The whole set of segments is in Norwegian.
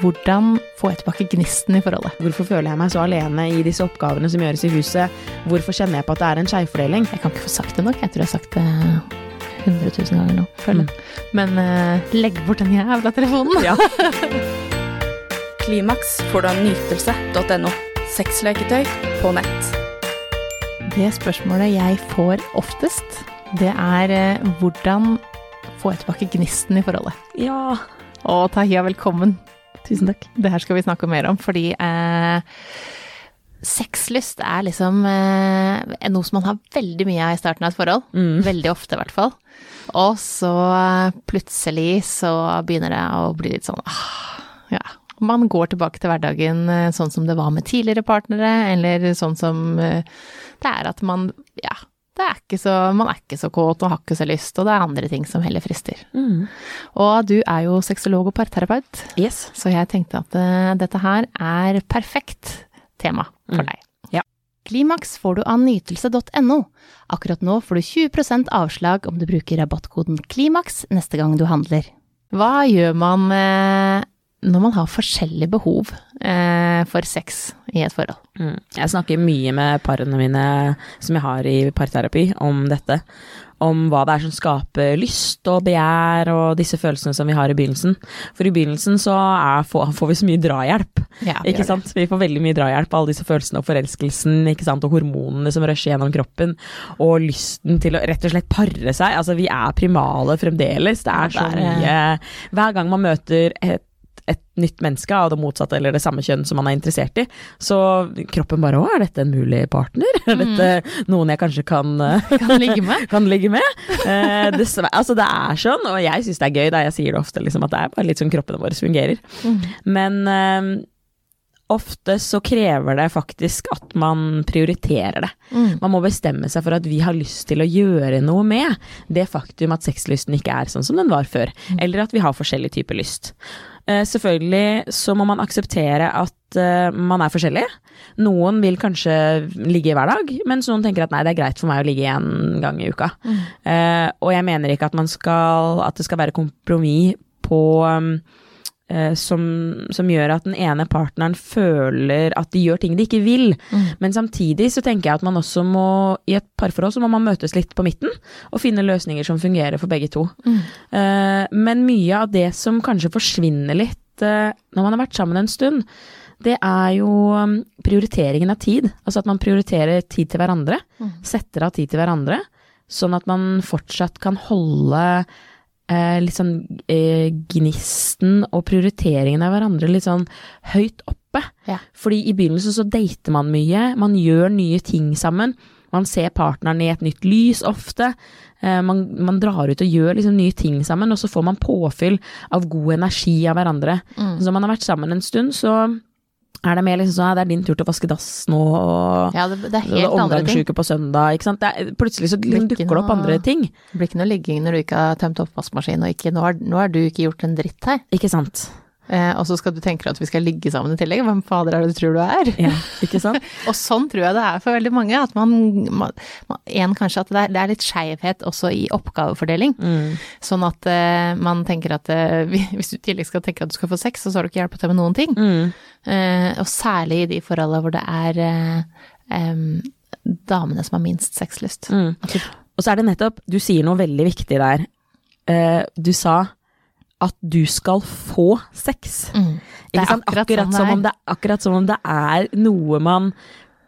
hvordan jeg tilbake gnisten i forholdet? Hvorfor føler jeg meg så alene i disse oppgavene som gjøres i huset? Hvorfor kjenner jeg på at det er en skjevfordeling? Jeg kan ikke få sagt det nok. Jeg tror jeg har sagt det 100 000 ganger nå. Føler jeg. Men uh, legg bort den jævla telefonen. Ja. Klimaks får du av nytelse.no. Sexleketøy på nett. Det spørsmålet jeg får oftest, det er eh, hvordan jeg tilbake gnisten i forholdet? ja. Og Tahiya, velkommen. Tusen takk. Det her skal vi snakke mer om, fordi eh, sexlyst er liksom eh, noe som man har veldig mye av i starten av et forhold. Mm. Veldig ofte, i hvert fall. Og så plutselig så begynner det å bli litt sånn ah, ja. Man går tilbake til hverdagen eh, sånn som det var med tidligere partnere, eller sånn som eh, det er at man ja, er ikke så, man er ikke så kåt og har ikke så lyst, og det er andre ting som heller frister. Mm. Og du er jo sexolog og parterapeut, Yes. så jeg tenkte at uh, dette her er perfekt tema for Mm. deg. Ja. Klimaks får du av nytelse.no. Akkurat nå får du 20% avslag om du bruker rabattkoden KLIMAKS neste gang du handler. Hva gjør man eh, når man har forskjellige behov eh, for sex i et forhold? Mm. Jeg snakker mye med parene mine som jeg har i parterapi om dette. Om hva det er som skaper lyst og begjær og disse følelsene som vi har i begynnelsen. For i begynnelsen så er, får, får vi så mye drahjelp. Ja, vi? Vi får veldig mye drahjelp av alle disse følelsene og forelskelsen og hormonene som rusher gjennom kroppen. Og lysten til å rett og slett pare seg. Altså vi er primale fremdeles. Det er så er- mye Hver gang man møter et et nytt menneske av det motsatte eller det samme kjønn som man er interessert i, så kroppen bare 'Å, er dette en mulig partner? Er dette noen jeg kanskje kan eh. Kan ligge med. kan ligge med. Eh, dessverre, altså det er sånn, og jeg syns det er gøy, da jeg sier det ofte, liksom, at det er bare litt sånn kroppene våre fungerer. Mm. Men eh, ofte så krever det faktisk at man prioriterer det. Mm. Man må bestemme seg for at vi har lyst til å gjøre noe med det faktum at sexlysten ikke er sånn som den var før, eller at vi har forskjellig type lyst. Uh, selvfølgelig så må man akseptere at uh, man er forskjellig. Noen vil kanskje ligge hver dag, mens noen tenker at nei, det er greit for meg å ligge én gang i uka. Eh, og jeg mener ikke at man skal at det skal være kompromiss på um, som, som gjør at den ene partneren føler at de gjør ting de ikke vil. Men samtidig så tenker jeg at man også må, i et parforhold så må man møtes litt på midten, og finne løsninger som fungerer for begge to. Eh, men mye av det som kanskje forsvinner litt uh, når man har vært sammen en stund, det er jo um, prioriteringen av tid. Altså at man prioriterer tid til hverandre, setter av tid til hverandre, sånn at man fortsatt kan holde eh, litt sånn eh, gnisten og prioriteringen av hverandre litt sånn høyt oppe. Ja. Fordi i begynnelsen så dater man mye, man gjør nye ting sammen. Man ser partneren i et nytt lys ofte. Eh, man, man drar ut og gjør liksom nye ting sammen, og så får man påfyll av god energi av hverandre. Så når man har vært sammen en stund, så er det mer liksom sånn at det er din tur til å vaske dass nå, og Ja, det, det er helt omgangsuke på søndag, ikke sant. Det er, plutselig så Blir dukker det opp andre ting. Det blir ikke noe ligging når du ikke har tømt oppvaskmaskinen, og ikke nå har, nå har du ikke gjort en dritt her. Ikke sant. Eh, og så skal du tenke at vi skal ligge sammen i tillegg. Hvem fader er det du tror du er? Ja, ikke sant. Og sånn tror jeg det er for veldig mange. At man, man, man En kanskje at det er, det er litt skeivhet også i oppgavefordeling. Mm. Sånn at eh, man tenker at eh, hvis du i tillegg skal tenke at du skal få sex, så har du ikke hjelpe til med noen ting. Mm. Eh, og særlig i de forholdene hvor det er eh, damene som har minst sexlyst. Mm. Og så er det nettopp, du sier noe veldig viktig der. Eh, du sa at du skal få sex. mm, Ikke sant? akkurat, sånn som det om det, akkurat som om det er noe man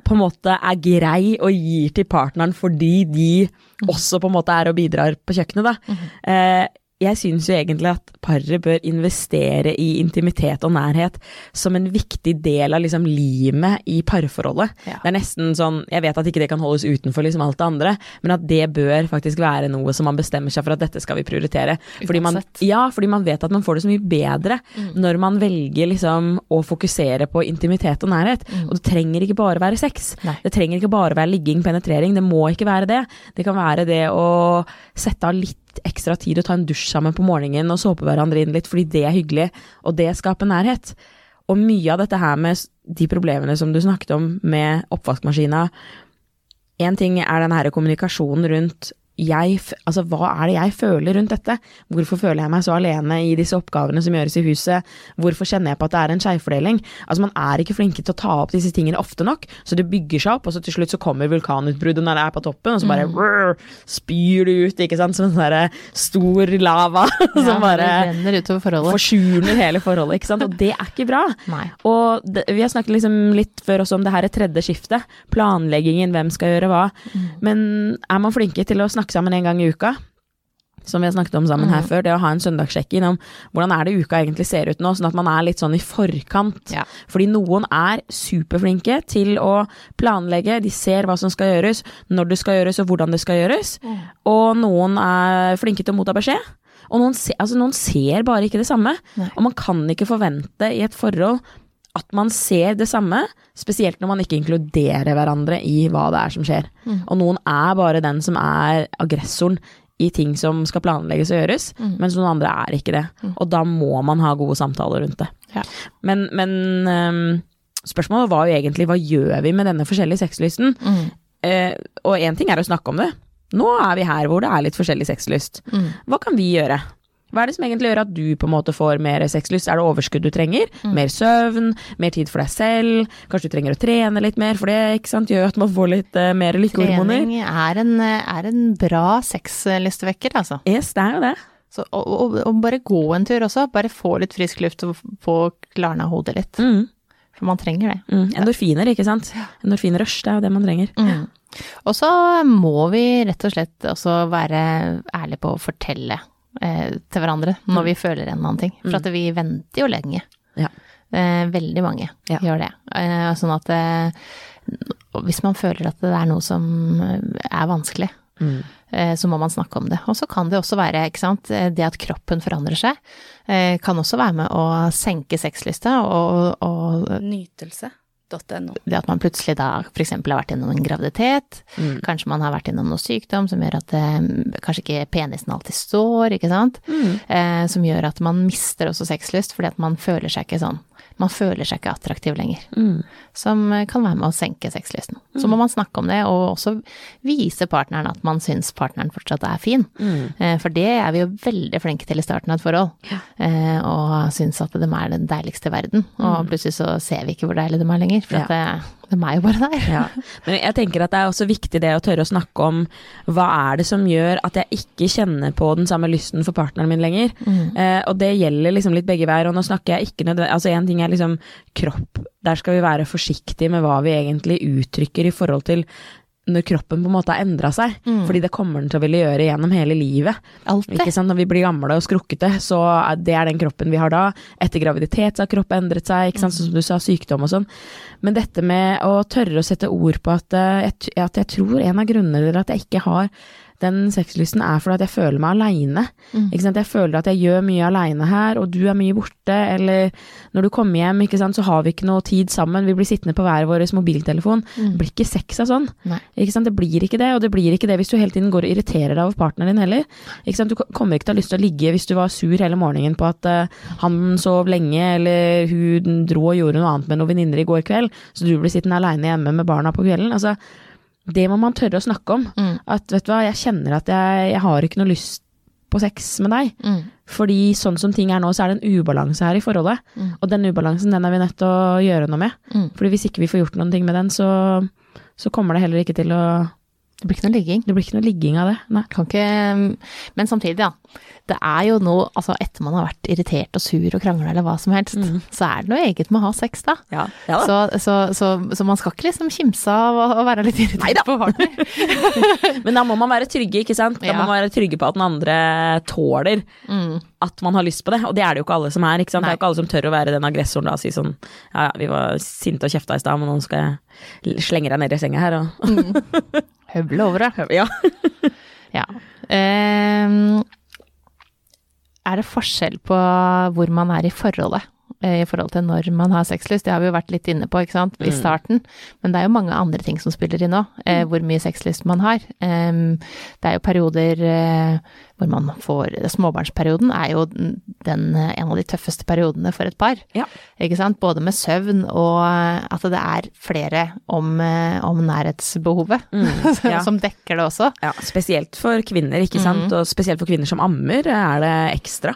på en måte er grei og gir til partneren fordi de også på en måte er og bidrar på kjøkkenet, da. Eh, jeg syns jo egentlig at paret bør investere i intimitet og nærhet som en viktig del av liksom limet i parforholdet. Ja. Det er nesten sånn, Jeg vet at ikke det kan holdes utenfor liksom alt det andre, men at det bør faktisk være noe som man bestemmer seg for at dette skal vi prioritere. Fordi man, ja, fordi man vet at man får det så mye bedre når man velger liksom å fokusere på intimitet og nærhet. Og det trenger ikke bare være sex. Nei. Det trenger ikke bare være ligging, penetrering. Det må ikke være det. Det kan være det å sette av litt ekstra tid og ta en dusj sammen på morgenen og såpe hverandre inn litt, fordi det er hyggelig, og det skaper nærhet. Og mye av dette her med de problemene som du snakket om med oppvaskmaskina, Én ting er den her kommunikasjonen rundt jeg, altså, hva er det jeg føler rundt dette? Hvorfor føler jeg meg så alene i disse oppgavene som gjøres i huset? Hvorfor kjenner jeg på at det er en skjevfordeling? Altså, man er ikke flinke til å ta opp disse tingene ofte nok, så det bygger seg opp, og så til slutt så kommer vulkanutbruddet når det er på toppen, og så bare rrr, spyr det ut, ikke sant, som en sånn der stor lava Ja, som bare forsurner hele forholdet, ikke sant, og det er ikke bra. Nei. Og det, vi har snakket liksom litt før også om det her tredje skiftet. Planleggingen, hvem skal gjøre hva. Men er man flinke til å snakke sammen en gang i uka, som vi har snakket om sammen her før, det å ha en søndagssjekk innom hvordan er det uka egentlig ser ut nå, sånn at man er litt sånn i forkant. Ja. Fordi noen er superflinke til å planlegge, de ser hva som skal gjøres, når det skal gjøres og hvordan det skal gjøres. Og noen er flinke til å motta beskjed. Og noen, se, altså noen ser bare ikke det samme. Nei. Og man kan ikke forvente i et forhold at man ser det samme, spesielt når man ikke inkluderer hverandre i hva det er som skjer. Og noen er bare den som er aggressoren i ting som skal planlegges og gjøres, mens noen andre er ikke det. Og da må man ha gode samtaler rundt det. Ja. Men, men um, spørsmålet var jo egentlig hva gjør vi med denne forskjellige sexlysten? Mm. Eh, og én ting er å snakke om det. Nå er vi her hvor det er litt forskjellig sexlyst. Mm. Hva kan vi gjøre? Hva er det som egentlig gjør at du på en måte får mer sexlyst? Er det overskudd du trenger? Mm. Mer søvn? Mer tid for deg selv? Kanskje du trenger å trene litt mer, for det ikke sant, gjør at man får litt uh, mer lykkehormoner? Trening er en, er en bra sexlystevekker, altså. Yes, det er jo det. Så, og, og, og bare gå en tur også. Bare få litt frisk luft og få klarna hodet litt. Mm. For man trenger det. Mm. Endorfiner, ikke sant. Endorfinrush, det er jo det man trenger. Mm. Og så må vi rett og slett også være ærlige på å fortelle eh, til hverandre når vi føler en eller annen ting. For at vi venter jo lenge. Ja. Eh, veldig mange Ja. gjør det. Eh, sånn at eh, hvis man føler at det er noe som er vanskelig, Mm. eh, så må man snakke om det. Og så kan det også være, ikke sant, eh, det at kroppen forandrer seg, eh, kan også være med å senke sexlysta, og, og Nytelse.no. det at man plutselig da f.eks. har vært gjennom en graviditet, Mm. kanskje man har vært gjennom noe sykdom som gjør at eh, kanskje ikke penisen alltid står, ikke sant, Mm. eh, som gjør at man mister også sexlyst fordi at man føler seg ikke sånn, man føler seg ikke attraktiv lenger, Mm. som eh, kan være med å senke sexlysten. Så må man snakke om det, og også vise partneren at man syns partneren fortsatt er fin. Mm. Eh, For det er vi jo veldig flinke til i starten av et forhold. Ja. Og syns at de er den deiligste i verden. Og plutselig så ser vi ikke hvor deilig de er lenger, for Ja. at det, de er meg bare der. Ja. Men jeg tenker at det er også viktig det å tørre å snakke om hva er det som gjør at jeg ikke kjenner på den samme lysten for partneren min lenger. Eh, og det gjelder liksom litt begge veier. Og nå snakker jeg ikke nødvendig Altså én ting er liksom kropp. Der skal vi være forsiktige med hva vi egentlig uttrykker i forhold til når kroppen på en måte har endra seg. Fordi det kommer den til å ville gjøre gjennom hele livet. Når vi blir gamle og skrukkete, så er det er den kroppen vi har da. Etter graviditet så har kroppen endret seg, ikke sant? sånn som du sa, sykdom og sånn. Men dette med å tørre å sette ord på at, eh, at jeg tror en av grunnene til at jeg ikke har den sexlysten er fordi at jeg føler meg aleine. Sant? Jeg føler at jeg gjør mye aleine her, og du er mye borte. Eller når du kommer hjem, sant, så har vi ikke noe tid sammen. Vi blir sittende på hver vår mobiltelefon. Det blir ikke sex av sånn. Ikke sant? Det blir ikke det, og det blir ikke det hvis du hele tiden går og irriterer deg over partneren din heller. Ikke sant? Du kommer ikke til å ha lyst til å ligge hvis du var sur hele morgenen på at uh, han sov lenge, eller hun dro og gjorde noe annet med noen venninner i går kveld, så du blir sittende aleine hjemme med barna på kvelden. Altså, det må man tørre å snakke om. Mm. At vet du hva, jeg kjenner at jeg, jeg har ikke noe lyst på sex med deg. Mm. Fordi sånn som ting er nå, så er det en ubalanse her i forholdet. Mm. Og den ubalansen, den er vi nødt til å gjøre noe med. Mm. Fordi hvis ikke vi får gjort noen ting med den, så, så kommer det heller ikke til å Det blir ikke noe ligging. Det blir ikke noe ligging av det. Nei. Kan ikke Men samtidig, ja. Det er jo noe Altså, etter man har vært irritert og sur og krangla eller hva som helst, så er det noe eget med å ha sex, da. Ja, Så, så, så, så man skal ikke liksom kimse av å, være litt irritert Neida. på partner. Men da må man være trygge, ikke sant? Da Ja. må man være trygge på at den andre tåler Mm. at man har lyst på det. Og det er det jo ikke alle som er. ikke sant? Det er jo ikke alle som tør å være den aggressoren da og si sånn Ja, ja, vi var sinte og kjefta i stad, men nå skal jeg slenge deg ned i senga her og Høvle over det. Ja. Ja. Um, er det forskjell på hvor man er i forholdet? Eh, i forhold til når man har sexlyst. Det har vi jo vært litt inne på, ikke sant, i Mm. starten. Men det er jo mange andre ting som spiller inn òg, eh, hvor mye sexlyst man har. Det er jo perioder eh, hvor man får Småbarnsperioden er jo den, en av de tøffeste periodene for et par. Ja. Ikke sant? Både med søvn og at det er flere om, om nærhetsbehovet, Mm, ja. som dekker det også. Ja, spesielt for kvinner, ikke sant. Mm. Og spesielt for kvinner som ammer er det ekstra.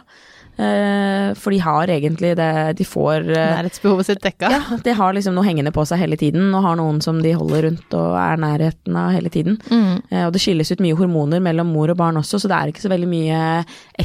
Eh, for de har egentlig det De får eh, Nærhetsbehovet sitt dekka. Ja, de har liksom noe hengende på seg hele tiden, og har noen som de holder rundt og er nærheten av hele tiden. Mm. Eh, og det skilles ut mye hormoner mellom mor og barn også, så det er ikke så veldig mye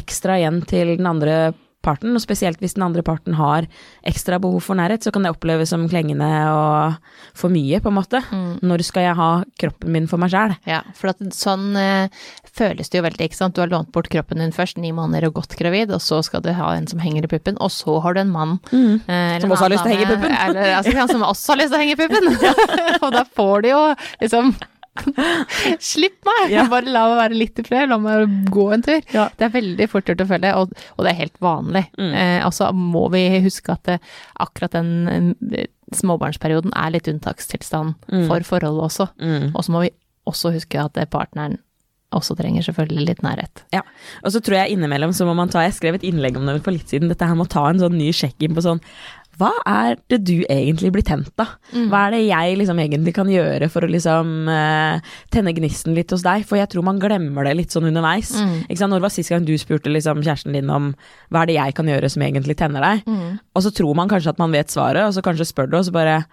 ekstra igjen til den andre parten, og spesielt hvis den andre parten har ekstra behov for nærhet, så kan det oppleves som klengende og for mye, på en måte. Mm. Når skal jeg ha kroppen min for meg sjæl? Ja, for at sånn eh, føles det jo veldig, ikke sant. Du har lånt bort kroppen din først, ni måneder og gått gravid, og så skal du ha en som henger i puppen, og så har du en mann eh, eller Som også har lyst til å henge i puppen. Eller altså, som også har lyst til å henge i puppen. og da får du jo liksom Slipp meg! Ja. Bare la meg være litt i fred, la meg gå en tur. Ja. Det er veldig fort gjort å følge, og, og det er helt vanlig. Mm. Eh, og så må vi huske at det, akkurat den eh, småbarnsperioden er litt unntakstilstand Mm. for forholdet også. Mm. Og så må vi også huske at partneren også trenger selvfølgelig litt nærhet. Ja, og så tror jeg innimellom så må man ta Jeg skrev et innlegg om det for litt siden, dette her med å ta en sånn ny sjekk-inn på sånn Hva er det du egentlig blir tent av? Hva er det jeg liksom egentlig kan gjøre for å liksom eh, tenne gnisten litt hos deg? For jeg tror man glemmer det litt sånn underveis. Mm. Når var sist gang du spurte liksom kjæresten din om hva er det jeg kan gjøre som egentlig tenner deg? Mm. Og så tror man kanskje at man vet svaret, og så kanskje spør du, og så bare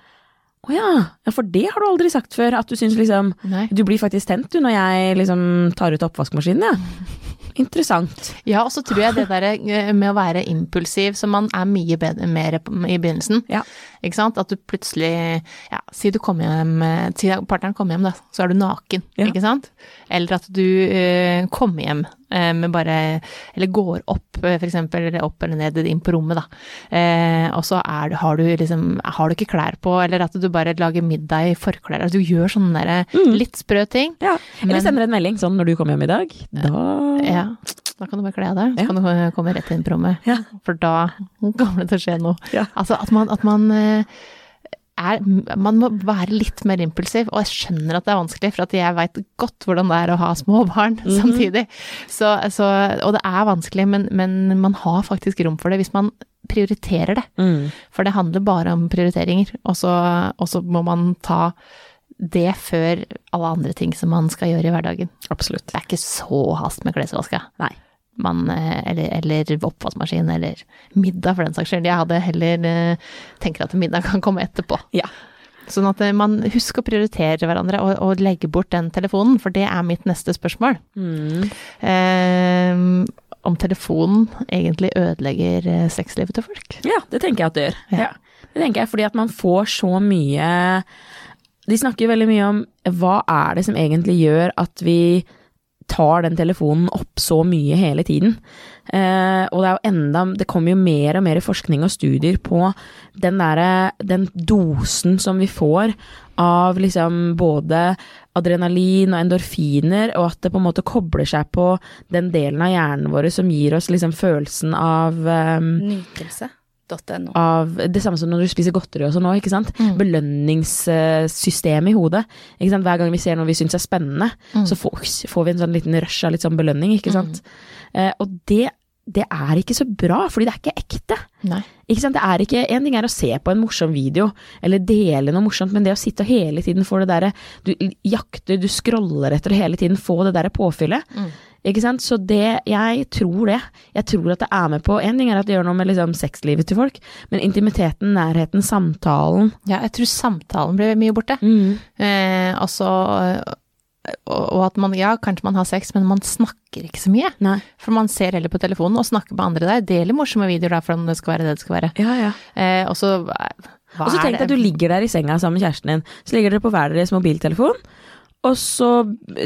å ja, ja, for det har du aldri sagt før, at du syns liksom Nei. Du blir faktisk tent du når jeg liksom tar ut oppvaskmaskinen, ja. Interessant. Ja, og så tror jeg det der eh, med å være impulsiv, som man er mye bedre, mer i begynnelsen. Ja. Ikke sant? At du plutselig Ja, si du kommer hjem eh, Si partneren kommer hjem, da, så er du naken. Ja. Ikke sant? Eller at du eh, kommer hjem eh, med bare Eller går opp, eh, eller opp eller ned inn på rommet, da. Eh, og så er, har du liksom Har du ikke klær på, eller at du bare lager middag i forklær. Altså, du gjør sånne der, Mm. litt sprø ting. Ja. Eller Men- sender en melding sånn når du kommer hjem i dag. Da Ja, da kan du bare kle av deg, så kan du komme rett inn på rommet. For da kommer det til å skje noe. Altså at man, at man eh, er Man må være litt mer impulsiv, og jeg skjønner at det er vanskelig, for jeg veit godt hvordan det er å ha små barn Mhm. samtidig. Så, så, og det er vanskelig, men, men man har faktisk rom for det hvis man prioriterer det. mm. For det handler bare om prioriteringer, og så, og så må man ta det før alle andre ting som man skal gjøre i hverdagen. Absolutt. Det er ikke så hast med klesvaska. Nei. Man, eh, eller, eller oppvaskmaskin, eller middag for den saks skyld. Jeg hadde heller tenkt tenker at middag kan komme etterpå. Ja. Sånn at eh, man husker å prioritere hverandre og, og legge bort den telefonen, for det er mitt neste spørsmål. Mm. Eh, om telefonen egentlig ødelegger eh, sexlivet til folk. Ja, det tenker jeg at det gjør. Ja. Ja. Det tenker jeg fordi at man får så mye De snakker jo veldig mye om hva er det som egentlig gjør at vi tar den telefonen opp så mye hele tiden. Eh, og det er jo enda Det kommer jo mer og mer forskning og studier på den derre Den dosen som vi får av liksom både adrenalin og endorfiner, og at det på en måte kobler seg på den delen av hjernen vår som gir oss liksom følelsen av ehm, Nytelse.no. av det samme som når du spiser godteri og sånn òg, ikke sant. Mm. Belønningssystemet i hodet. Ikke sant? Hver gang vi ser noe vi syns er spennende, Mm. så får, får vi en sånn liten rush av litt sånn belønning, ikke sant. Eh, og det, det er ikke så bra, fordi det er ikke ekte. Nei. Ikke sant? Det er ikke, En ting er å se på en morsom video, eller dele noe morsomt, men det å sitte og hele tiden få det derre Du jakter, du scroller etter å hele tiden få det derre påfyllet. Mm. Ikke sant? Så det, jeg tror det. Jeg tror at det er med på En ting er at det gjør noe med liksom sexlivet til folk, men intimiteten, nærheten, samtalen Ja, jeg tror samtalen blir mye borte. Eh, og så og, at man, ja, kanskje man har sex, men man snakker ikke så mye. Nei. For man ser heller på telefonen og snakker med andre der. Deler morsomme videoer der for om det skal være det det skal være. Ja, ja. Eh, og så eh, hva Og så tenk deg at du ligger der i senga sammen med kjæresten din. Så ligger dere på hver deres mobiltelefon, og så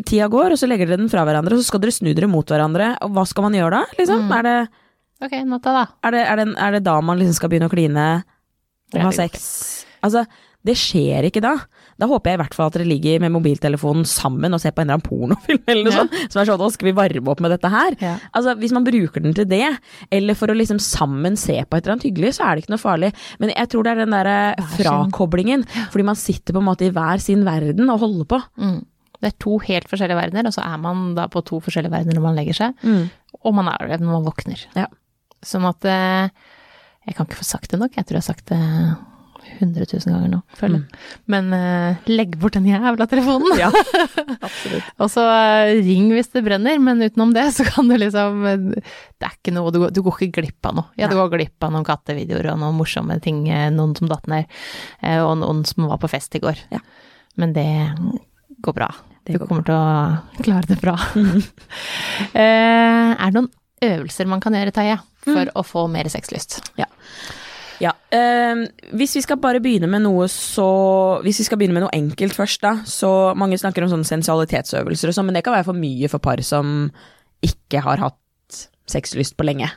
tida går, og så legger dere den fra hverandre, og så skal dere snu dere mot hverandre. Og hva skal man gjøre da? Liksom? Mm. Er, det, Ok, natta, da. er, det, er, det, er det da man liksom skal begynne å kline og ha sex? Altså, Det skjer ikke da. Da håper jeg i hvert fall at dere ligger med mobiltelefonen sammen og ser på en eller annen pornofilm eller noe Ja. sånt. Som er sånn, nå skal vi varme opp med dette her. Ja. Altså, Hvis man bruker den til det, eller for å liksom sammen se på et eller annet hyggelig, så er det ikke noe farlig. Men jeg tror det er den derre frakoblingen, fordi man sitter på en måte i hver sin verden og holder på. Mm. Det er to helt forskjellige verdener, og så er man da på to forskjellige verdener når man legger seg. Og man er det når man våkner. Ja. Sånn at eh, Jeg kan ikke få sagt det nok, jeg tror jeg har sagt det 100 000 ganger nå, føler jeg. Men uh, legg bort den jævla telefonen! Ja, absolutt. Og så uh, ring hvis det brenner, men utenom det så kan du liksom eh, Det er ikke noe Du, du går ikke glipp av noe. Ja, du Nei. går glipp av noen kattevideoer og noen morsomme ting, noen som datt ned, og noen som var på fest i går. Ja. Men det går bra. Det du går kommer til å klare det bra. uh, er det noen øvelser man kan gjøre, Taje, for å få mer sexlyst? Ja. Ehm, hvis vi skal bare begynne med noe så Hvis vi skal begynne med noe enkelt først, da. Så mange snakker om sånne sensualitetsøvelser og sånn, men det kan være for mye for par som ikke har hatt sexlyst på lenge.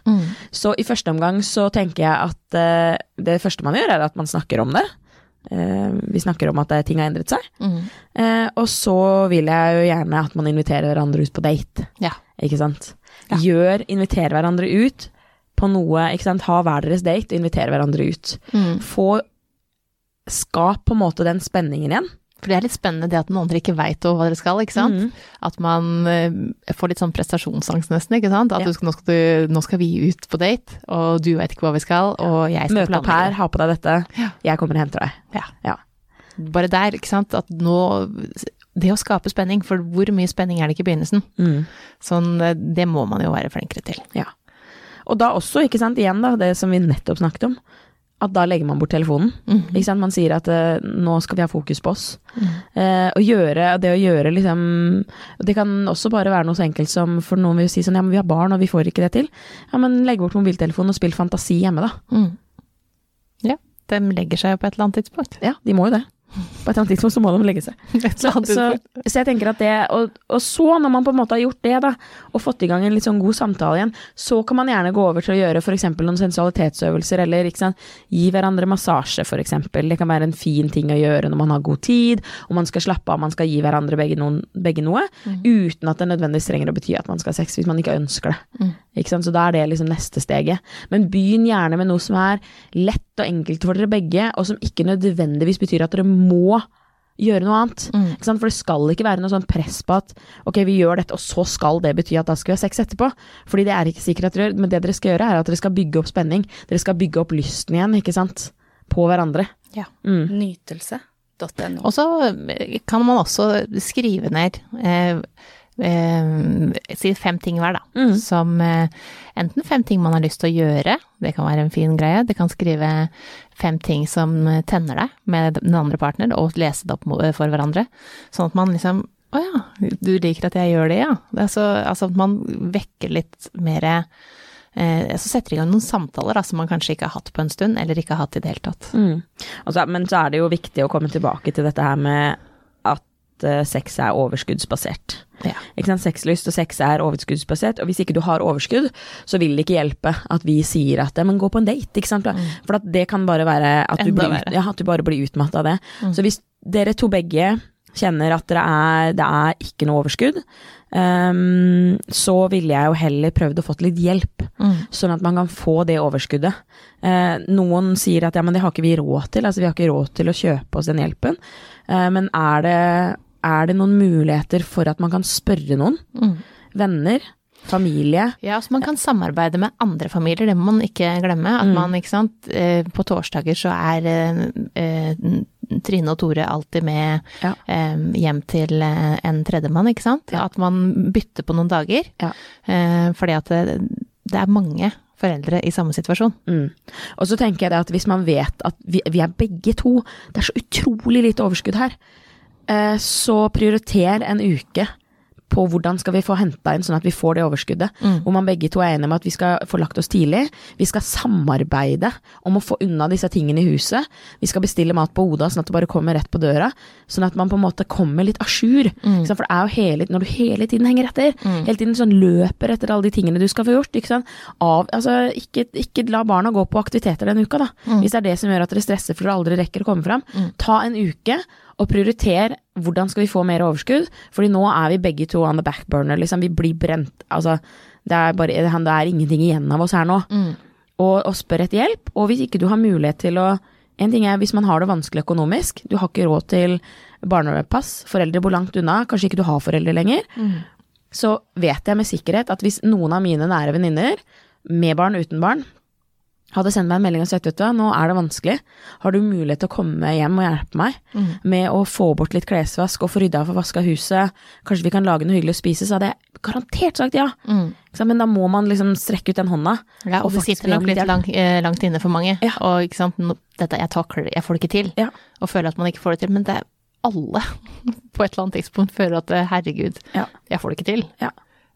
Så i første omgang så tenker jeg at eh, det første man gjør, er at man snakker om det. Eh, vi snakker om at det, ting har endret seg. Mm. Eh, og så vil jeg jo gjerne at man inviterer hverandre ut på date. Ja. Ikke sant? Ja. Gjør, inviter hverandre ut på noe, ikke sant. Ha hver deres date og invitere hverandre ut. Mm. Få Skap på en måte den spenningen igjen. For det er litt spennende det at noen andre ikke veit hva dere skal, ikke sant? Mm. At man eh, får litt sånn prestasjonsangst nesten, ikke sant? At Ja. du skal, nå, skal du, nå skal vi ut på date, og du veit ikke hva vi skal, og jeg skal Møte opp her, ha på deg dette. Ja. Jeg kommer og henter deg. Ja. Ja. Bare der, ikke sant? At nå Det å skape spenning, for hvor mye spenning er det ikke i begynnelsen? Mm. Sånn, eh, det må man jo være flinkere til. Og da også, ikke sant, igjen da, det som vi nettopp snakket om, at da legger man bort telefonen. Ikke sant? Man sier at uh, nå skal vi ha fokus på oss. Eh, og gjøre, det å gjøre liksom Det kan også bare være noe så enkelt som for noen vil si sånn ja, men vi har barn og vi får ikke det til. Ja, men legg bort mobiltelefonen og spill fantasi hjemme, da. Mm. Ja, de legger seg jo på et eller annet tidspunkt. Ja, de må jo det. På et eller annet tidspunkt så må de legge seg. Så, så, så jeg tenker at det, og, og så, når man på en måte har gjort det, da, og fått i gang en litt sånn god samtale igjen, så kan man gjerne gå over til å gjøre f.eks. noen sensualitetsøvelser, eller ikke sant, gi hverandre massasje, f.eks. Det kan være en fin ting å gjøre når man har god tid, og man skal slappe av, man skal gi hverandre begge, noen, begge noe, uten at det nødvendigvis trenger å bety at man skal ha sex, hvis man ikke ønsker det. Mm. Ikke sant? Så da er det liksom neste steget. Men begynn gjerne med noe som er lett og enkelt for dere begge, og som ikke nødvendigvis betyr at dere må gjøre noe annet. Mm. Ikke sant? For det skal ikke være noe sånn press på at ok, vi gjør dette, og så skal det bety at da skal vi ha sex etterpå. Fordi det er ikke sikkert at dere gjør, men det dere skal gjøre er at dere skal bygge opp spenning. Dere skal bygge opp lysten igjen, ikke sant. På hverandre. Ja. Mm. Nytelse.no. Og så kan man også skrive ned eh, Si fem ting hver, da. Mm. Som eh, enten fem ting man har lyst til å gjøre, det kan være en fin greie. Det kan skrive fem ting som tenner deg med den andre partner, og lese det opp for hverandre. Sånn at man liksom Å ja, du liker at jeg gjør det, ja. Det så, altså at man vekker litt mer eh, Så setter i gang noen samtaler da, som man kanskje ikke har hatt på en stund, eller ikke har hatt i det hele tatt. Mm. Altså, men så er det jo viktig å komme tilbake til dette her med at uh, sex er overskuddsbasert. Ja. Ikke sant? Sexlyst og sex er overskuddsbasert, og hvis ikke du har overskudd, så vil det ikke hjelpe at vi sier at men gå på en date, ikke sant. For at det kan bare være at du, Mm. Blir. Mm. ja, at du bare blir utmatta av det. Så hvis dere to begge kjenner at dere er, det er ikke noe overskudd, um, så ville jeg jo heller prøvd å fått litt hjelp Mm. sånn at man kan få det overskuddet. Uh, noen sier at ja, men det har ikke vi råd til, altså vi har ikke råd til å kjøpe oss den hjelpen. Uh, men er det, er det noen muligheter for at man kan spørre noen? Mm. Venner? Familie? Ja, så man kan samarbeide med andre familier, det må man ikke glemme. At Mm. man, ikke sant, eh, på torsdager så er eh, eh, Trine og Tore alltid med Ja. eh, hjem til en tredjemann, ikke sant. Ja. At man bytter på noen dager. Ja. Eh, fordi at det, det er mange foreldre i samme situasjon. Mm. Og så tenker jeg det at hvis man vet at vi, vi er begge to, det er så utrolig lite overskudd her, så prioriter en uke på hvordan skal vi få henta inn sånn at vi får det overskuddet. Mm. Hvor man begge to er enige om at vi skal få lagt oss tidlig. Vi skal samarbeide om å få unna disse tingene i huset. Vi skal bestille mat på Oda sånn at det bare kommer rett på døra. Sånn at man på en måte kommer litt a jour. Mm. For det er jo hele Når du hele tiden henger etter, hele tiden sånn løper etter alle de tingene du skal få gjort, ikke. Av, altså, ikke, ikke la barna gå på aktiviteter den uka, da. Mm. Hvis det er det som gjør at dere stresser for dere aldri rekker å komme fram. Ta en uke og prioritere hvordan skal vi få mer overskudd, fordi nå er vi begge to on the backburner, liksom. Vi blir brent. Altså, det er bare det er ingenting igjen av oss her nå. Mm. Og, og spør etter hjelp. Og hvis ikke du har mulighet til å En ting er hvis man har det vanskelig økonomisk, du har ikke råd til barnepass, foreldre bor langt unna, kanskje ikke du har foreldre lenger, så vet jeg med sikkerhet at hvis noen av mine nære venninner, med barn uten barn, hadde sendt meg en melding og sagt vet du hva, nå er det vanskelig, har du mulighet til å komme hjem og hjelpe meg med å få bort litt klesvask og få rydda og få vaska huset, kanskje vi kan lage noe hyggelig å spise, så hadde jeg garantert sagt ja. Mm. Men da må man liksom strekke ut den hånda. Ja, og det sitter nok litt lang, eh, langt inne for mange. Ja. Og ikke sant, dette, jeg takler det, jeg får det ikke til. Ja. Og føler at man ikke får det til. Men det er alle på et eller annet tidspunkt føler at eh, herregud, Ja. jeg får det ikke til. Ja.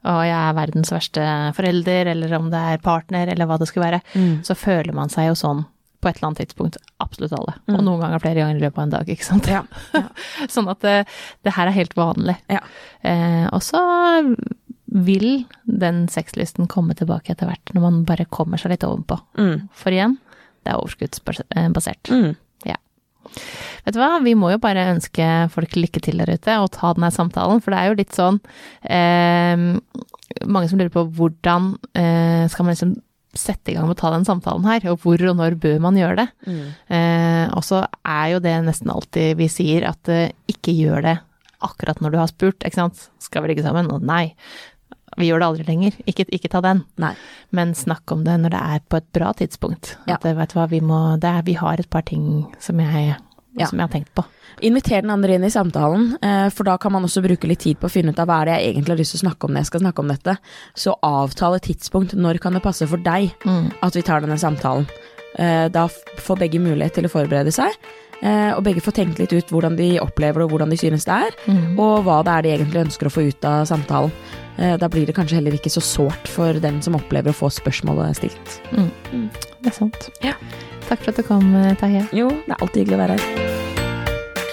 Og jeg er verdens verste forelder, eller om det er partner, eller hva det skulle være. Mm. Så føler man seg jo sånn på et eller annet tidspunkt. Absolutt alle. Mm. Og noen ganger flere ganger i løpet av en dag, ikke sant. Ja. Ja. sånn at det, det her er helt vanlig. Ja. Eh, og så vil den sexlysten komme tilbake etter hvert, når man bare kommer seg litt ovenpå. Mm. For igjen, det er overskuddsbasert. Mm. Vet du hva, vi må jo bare ønske folk lykke til der ute, og ta denne samtalen, for det er jo litt sånn eh, Mange som lurer på hvordan eh, skal man liksom sette i gang med å ta den samtalen her, og hvor og når bør man gjøre det? Mm. Eh, og så er jo det nesten alltid vi sier, at eh, ikke gjør det akkurat når du har spurt, ikke sant. Skal vi ligge sammen? Og nei. Vi gjør det aldri lenger. Ikke, ikke ta den. Nei. Men snakk om det når det er på et bra tidspunkt. Ja. At, eh, vet du hva, vi må det Vi har et par ting som jeg, Ja. som jeg har tenkt på. Inviter den andre inn i samtalen, eh, for da kan man også bruke litt tid på å finne ut av hva er det jeg egentlig har lyst til å snakke om når jeg skal snakke om dette. Så avtale tidspunkt. Når kan det passe for deg Mm. at vi tar denne samtalen? Eh, Da får begge mulighet til å forberede seg, eh, og begge får tenkt litt ut hvordan de opplever det og hvordan de synes det er, Mm. og hva det er de egentlig ønsker å få ut av samtalen. Da blir det kanskje heller ikke så sårt for den som opplever å få spørsmålet stilt. Det er sant. Ja. Takk for at du kom, eh, Jo, det er alltid hyggelig å være her.